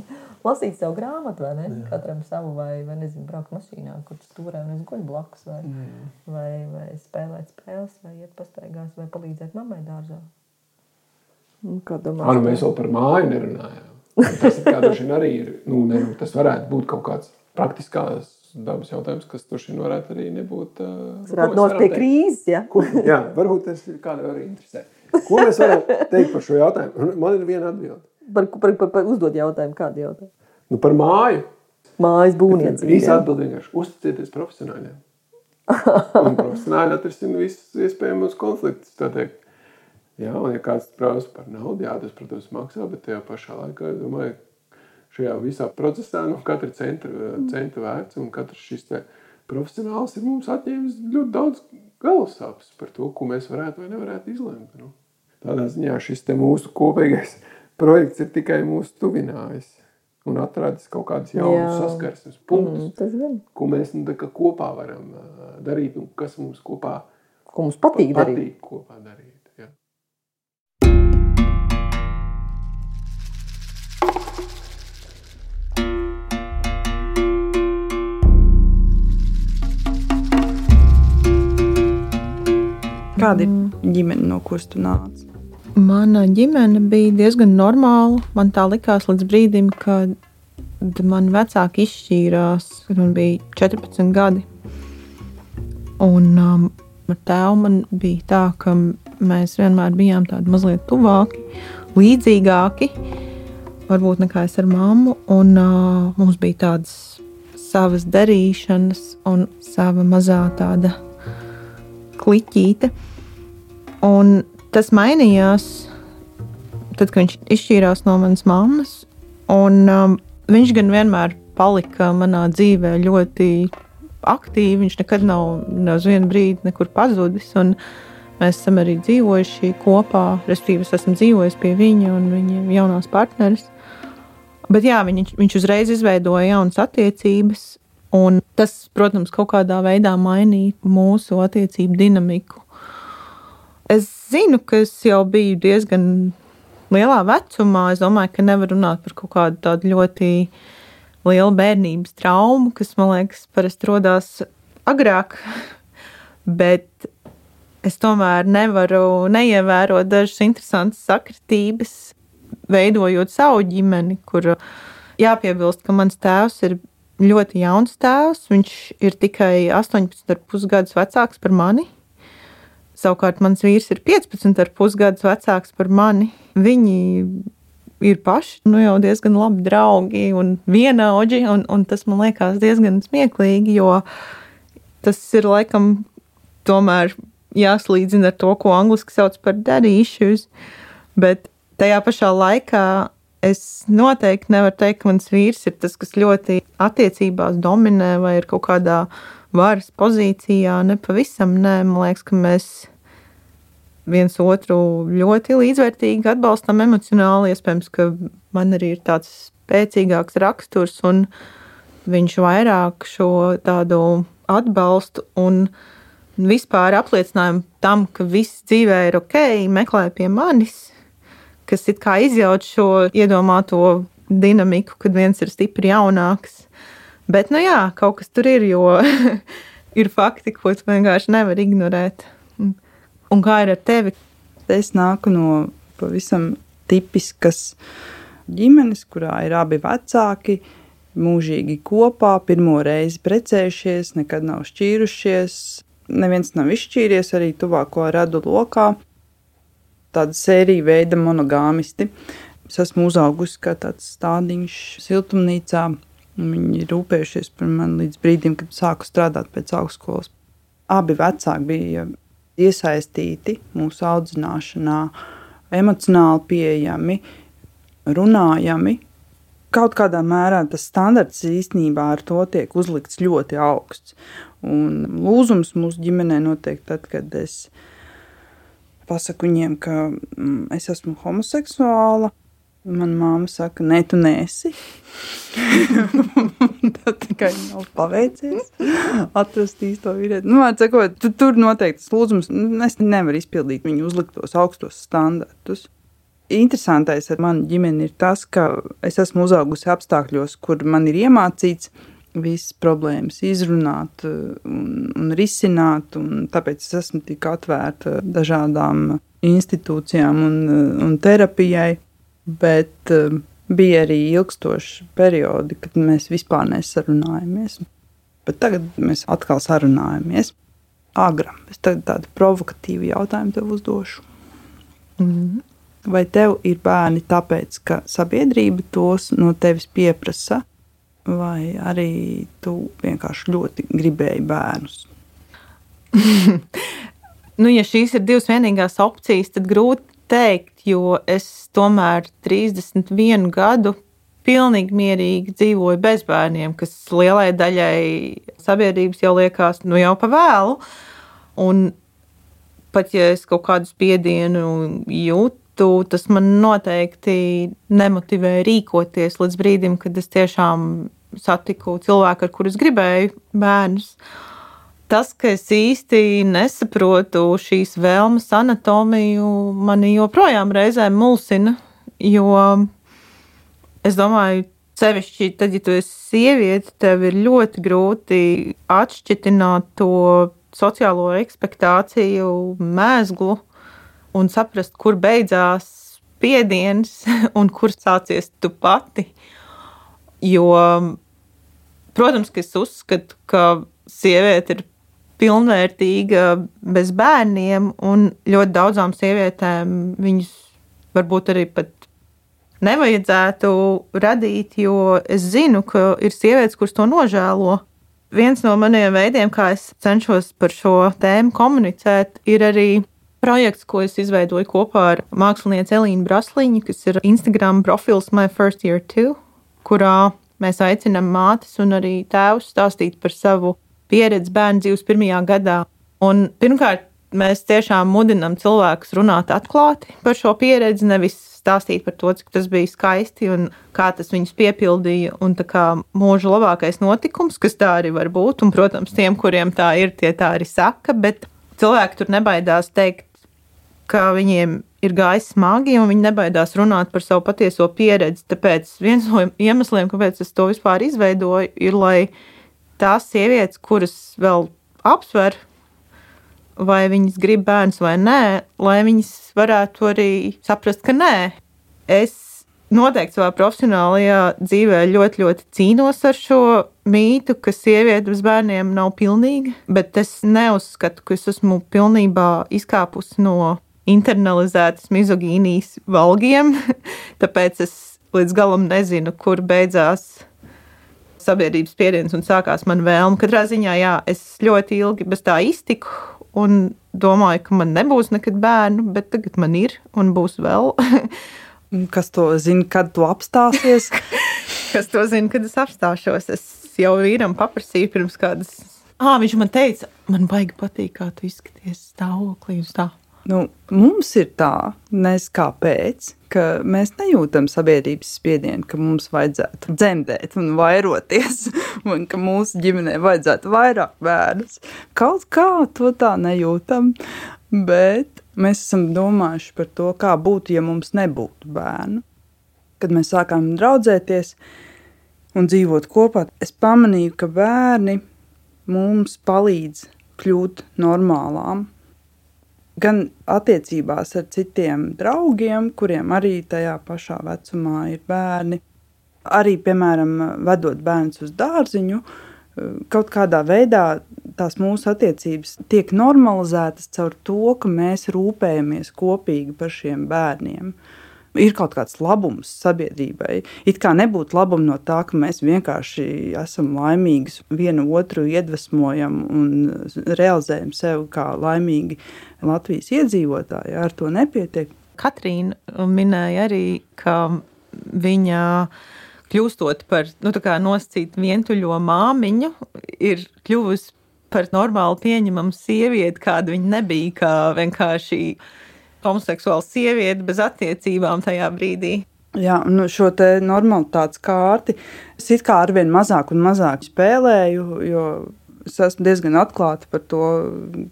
lasīt savu grāmatu, vai ne? Jā. Katram savu, vai, vai nezinu, braukt mašīnā, kur stūrē un es guļu blakus, vai, mm. vai, vai spēlēt spēles, vai iet pastaigās, vai palīdzēt mammai dārzā. Nu, kā domā? Nu, mēs vēl par māju nerunājām. Tas arī ir, nu, ne, tas varētu būt kaut kāds praktiskās dabas jautājums, kas tur šī varētu arī nebūt. Varētu nākt pie krīzes, ja? Ko, jā, varbūt tas kādu arī interesē. Ko mēs varam teikt par šo jautājumu? Man ir viena atbilde. Par, par, par, par uzdot jautājumu, kādu jautājumu? Nu, par māju. Mājas būvniecību. Īsa atbildi vienkārši uzticieties profesionāļiem. Un profesionāļi atrisina visus iespējamos konfliktus. Jā, un ja kāds prasa par naudu, jā, tas, protams, maksā, bet tajā pašā laikā, domāju, šajā visā procesā nu, katra centra, centra vērts un katrs šis profesionāls ir mums atņēmis ļoti daudz galvasāpes par to, ko mēs varētu vai nevarētu izlemt. Nu. Tādā ziņā šis mūsu kopīgais projekts ir tikai mūsu tuvinājis un atradis kaut kādus jaunus saskarsmes punktus, mm, ko mēs nu, kopā varam darīt un kas mums kopā ko mums patīk, patīk darīt. kopā darīt. Kāda ir ģimene, no kuras tu nāc? Mana ģimene bija diezgan normāla. Man tā likās līdz brīdim, kad man vecāki izšķīrās, kad man bija 14 gadi. Un um, ar tēvu man bija tā, ka mēs vienmēr bijām tādi mazliet tuvāki, līdzīgāki, varbūt nekā es ar mammu. Un, uh, mums bija tādas savas darīšanas un sava mazā tāda kliķīte. Un tas mainījās tad, kad viņš izšķīrās no manas mammas. Un, um, viņš gan vienmēr palika manā dzīvē ļoti aktīvi. Viņš nekad nav ne uz vienu brīdi nekur pazudis. Mēs esam arī dzīvojuši kopā. Respektīvi, es esmu dzīvojis pie viņa un viņa jaunās partneres. Bet jā, viņš, viņš uzreiz izveidoja jaunas attiecības. Un tas, protams, kaut kādā veidā mainīja mūsu attiecību dinamiku. Es zinu, ka es jau biju diezgan lielā vecumā. Es domāju, ka nevar runāt par kaut kādu tādu ļoti lielu bērnības traumu, kas man liekas, parasti radās agrāk. [laughs] Bet es tomēr nevaru neievērot dažas interesantas sakritības, veidojot savu ģimeni, kur jāpiebilst, ka mans tēvs ir ļoti jauns tēvs. Viņš ir tikai 18,5 gadus vecāks par mani. Savukārt mans vīrs ir 15,5 gadus vecāks par mani. Viņi ir paši nu, jau diezgan labi draugi un vienaudži, un, un tas man liekas diezgan smieklīgi, jo tas ir laikam tomēr jāslīdzina ar to, ko angļuiski sauc par daddy issues. Bet tajā pašā laikā es noteikti nevaru teikt, ka mans vīrs ir tas, kas ļoti attiecībās dominē vai ir kaut kādā varas pozīcijā. Ne pavisam nē, man liekas, ka mēs viens otru ļoti līdzvērtīgi atbalstam emocionāli. Iespējams, ka man arī ir tāds spēcīgāks raksturs, un viņš vairāk šo tādu atbalstu un vispār apliecinājumu tam, ka viss dzīvē ir ok, meklē pie manis, kas it kā izjauc šo iedomāto dinamiku, kad viens ir stipri jaunāks. Bet, nu jā, kaut kas tur ir, jo [laughs] ir fakti, ko tu vienkārši nevar ignorēt. Un kā ir ar tevi? Es nāku no pavisam tipiskas ģimenes, kurā ir abi vecāki, mūžīgi kopā, pirmo reizi precējušies, nekad nav šķīrušies. Neviens nav izšķīries arī tuvāko radu lokā. Tāda sērija veida monogāmisti. Es esmu uzaugusi kā tāds stādiņš siltumnīcā. Viņi ir rūpējušies par mani līdz brīdim, kad sāku strādāt pēc augstskolas. Abi vecāki bija iesaistīti mūsu audzināšanā, emocionāli pieejami, runājami. kaut kādā mērā tas standarts īstenībā ar to tiek uzlikts ļoti augsts. Un lūzums mūsu ģimenē notiek tad, kad es pasaku viņiem, ka mm, es esmu homoseksuāla. Manā māte saka, nē, tu nesi. [laughs] Tad tikai nav paveicies atrast īsto vīrieti. Nu, sakot, tu, tur noteikti tas lūdzums, es nevaru izpildīt viņu uzliktos augstos standartus. Interesantais ar manu ģimeni ir tas, ka es esmu uzaugusi apstākļos, kur man ir iemācīts visas problēmas izrunāt un, un risināt, un tāpēc es esmu tik atvērta dažādām institūcijām un, un terapijai bet uh, bija arī ilgstoši periodi, kad mēs vispār nesarunājamies. Bet tagad mēs atkal sarunājamies. Agra, es tādu provokatīvu jautājumu tev uzdošu. Mm -hmm. Vai tev ir bērni tāpēc, ka sabiedrība tos no tevis pieprasa, vai arī tu vienkārši ļoti gribēji bērnus? [laughs] nu, ja šīs ir divas vienīgās opcijas, tad grūti teikt, jo es tomēr 31 gadu pilnīgi mierīgi dzīvoju bez bērniem, kas lielai daļai sabiedrības jau liekas, nu jau pa vēlu. Un pat ja es kaut kādu spiedienu jūtu, tas man noteikti nemotivē rīkoties līdz brīdim, kad es tiešām satiku cilvēku, ar kurus gribēju bērnus. Uh, tas, ka es īsti nesaprotu šīs vēlmes anatomiju, mani joprojām reizēm mulsina. Jo es domāju, sevišķi tad, ja tu esi sieviete, tev ir ļoti grūti atšķirt to sociālo ekspektāciju mēslu un saprast, kur beidzās spiediens [laughs] un kur sācies tu pati. Jo, protams, ka es uzskatu, ka sieviete ir pilnvērtīga bez bērniem, un ļoti daudzām sievietēm viņus varbūt arī pat nevajadzētu radīt, jo es zinu, ka ir sievietes, kuras to nožēlo. Viens no maniem veidiem, kā es cenšos par šo tēmu komunicēt, ir arī projekts, ko es izveidoju kopā ar mākslinieci Elīnu Brasliņu, kas ir Instagram profils My First Year Two, kurā mēs aicinām mātes un arī tēvus stāstīt par savu pieredzi bērnu dzīves pirmajā gadā. Un, pirmkārt, mēs tiešām mudinām cilvēkus runāt atklāti par šo pieredzi, nevis stāstīt par to, cik tas bija skaisti un kā tas viņus piepildīja. Un tā kā mūža labākais notikums, kas tā arī var būt, un, protams, tiem, kuriem tā ir, tie tā arī saka, bet cilvēki tur nebaidās teikt, ka viņiem ir gājis smagi, un viņi nebaidās runāt par savu patieso pieredzi. Tāpēc viens no iemesliem, kāpēc es to vispār izveidoju, ir, lai tās sievietes, kuras vēl apsver, vai viņas grib bērns vai nē, lai viņas varētu arī saprast, ka nē. Es noteikti savā profesionālajā dzīvē ļoti, ļoti cīnos ar šo mītu, ka sieviete bez bērniem nav pilnīga, bet es neuzskatu, ka es esmu pilnībā izkāpusi no internalizētas mizogīnijas valgiem, [laughs] tāpēc es līdz galam nezinu, kur beidzās sabiedrības spiediens un sākās man vēlme. Katrā ziņā, jā, es ļoti ilgi bez tā iztiku un domāju, ka man nebūs nekad bērnu, bet tagad man ir un būs vēl. Kas to zina, kad tu apstāsies? [laughs] Kas to zina, kad es apstāšos? Es jau vīram paprasīju pirms kādas. Ah, viņš man teica, man baigi patīk, kā tu izskaties stāvoklī tā. Nu, mums ir tā, nes kāpēc, ka mēs nejūtam sabiedrības spiedienu, ka mums vajadzētu dzemdēt un vairoties, [laughs] un ka mūsu ģimenē vajadzētu vairāk bērnus. Kaut kā to tā nejūtam, bet mēs esam domājuši par to, kā būtu, ja mums nebūtu bērnu. Kad mēs sākām draudzēties un dzīvot kopā, es pamanīju, ka bērni mums palīdz kļūt normālām gan attiecībās ar citiem draugiem, kuriem arī tajā pašā vecumā ir bērni. Arī, piemēram, vedot bērnus uz dārziņu, kaut kādā veidā tās mūsu attiecības tiek normalizētas caur to, ka mēs rūpējamies kopīgi par šiem bērniem. Uh, ir kaut kāds labums sabiedrībai. It kā nebūtu labuma no tā, ka mēs vienkārši esam laimīgi, vienu otru iedvesmojam un realizējam sevi kā laimīgi Latvijas iedzīvotāji. Ar to nepietiek. Katrīna minēja arī, ka viņa kļūstot par nu, nosacītu vientuļo māmiņu, ir kļuvusi par normāli pieņemamu sievieti, kāda viņa nebija, kā vienkārši homoseksuāla sieviete bez attiecībām tajā brīdī. Jā, nu šo te normalitātes kārti es it kā arvien mazāk un mazāk spēlēju, jo es esmu diezgan atklāta par to,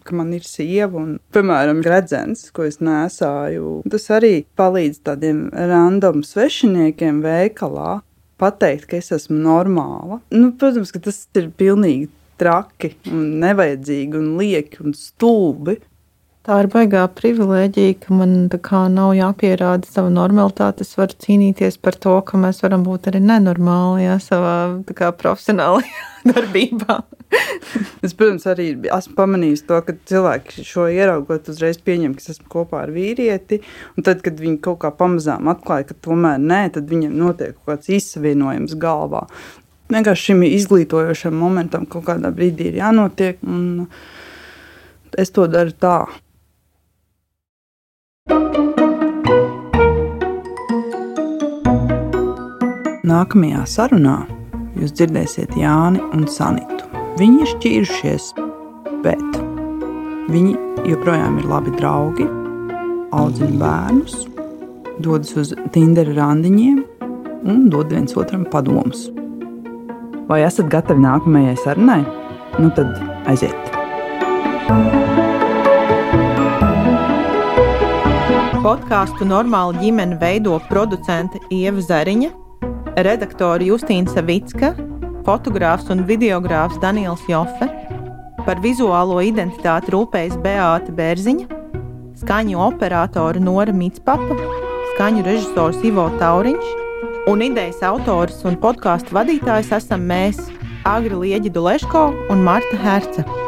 ka man ir sieva un, piemēram, gredzens, ko es nesāju. Tas arī palīdz tādiem random svešiniekiem veikalā pateikt, ka es esmu normāla. Nu, protams, ka tas ir pilnīgi traki un nevajadzīgi un lieki un stulbi. Tā ir baigā privilēģija, ka man nav jāpierāda sava normalitāte. Es varu cīnīties par to, ka mēs varam būt arī nenormāli jā, savā kā, profesionālajā [laughs] darbībā. es, protams, arī esmu pamanījis to, ka cilvēki šo ieraugot, uzreiz pieņem, ka esmu kopā ar vīrieti. Un tad, kad viņi kaut kā pamazām atklāja, ka tomēr nē, tad viņiem notiek kaut kāds izsavienojums galvā. Vienkārši šim izglītojošam momentam kaut kādā brīdī ir jānotiek. Un es to daru tā. Nākamajā sarunā jūs dzirdēsiet Jāni un Sanitu. Viņi ir šķīrušies, bet viņi joprojām ir labi draugi, audzina bērnus, dodas uz Tinder randiņiem un dod viens otram padomus. Vai esat gatavi nākamajai sarunai? Nu tad aiziet! Podkāstu normāla ģimene veido producente Ieva Zariņa, redaktore Justīna Savicka, fotogrāfs un videogrāfs Daniels Jofe, par vizuālo identitāti rūpējas Beāta Bērziņa, skaņu operātora Nora Mitspapa, skaņu režisors Ivo Tauriņš un idejas autors un podkāstu vadītājs esam mēs, Agri Lieģidu Leško un Marta Herce.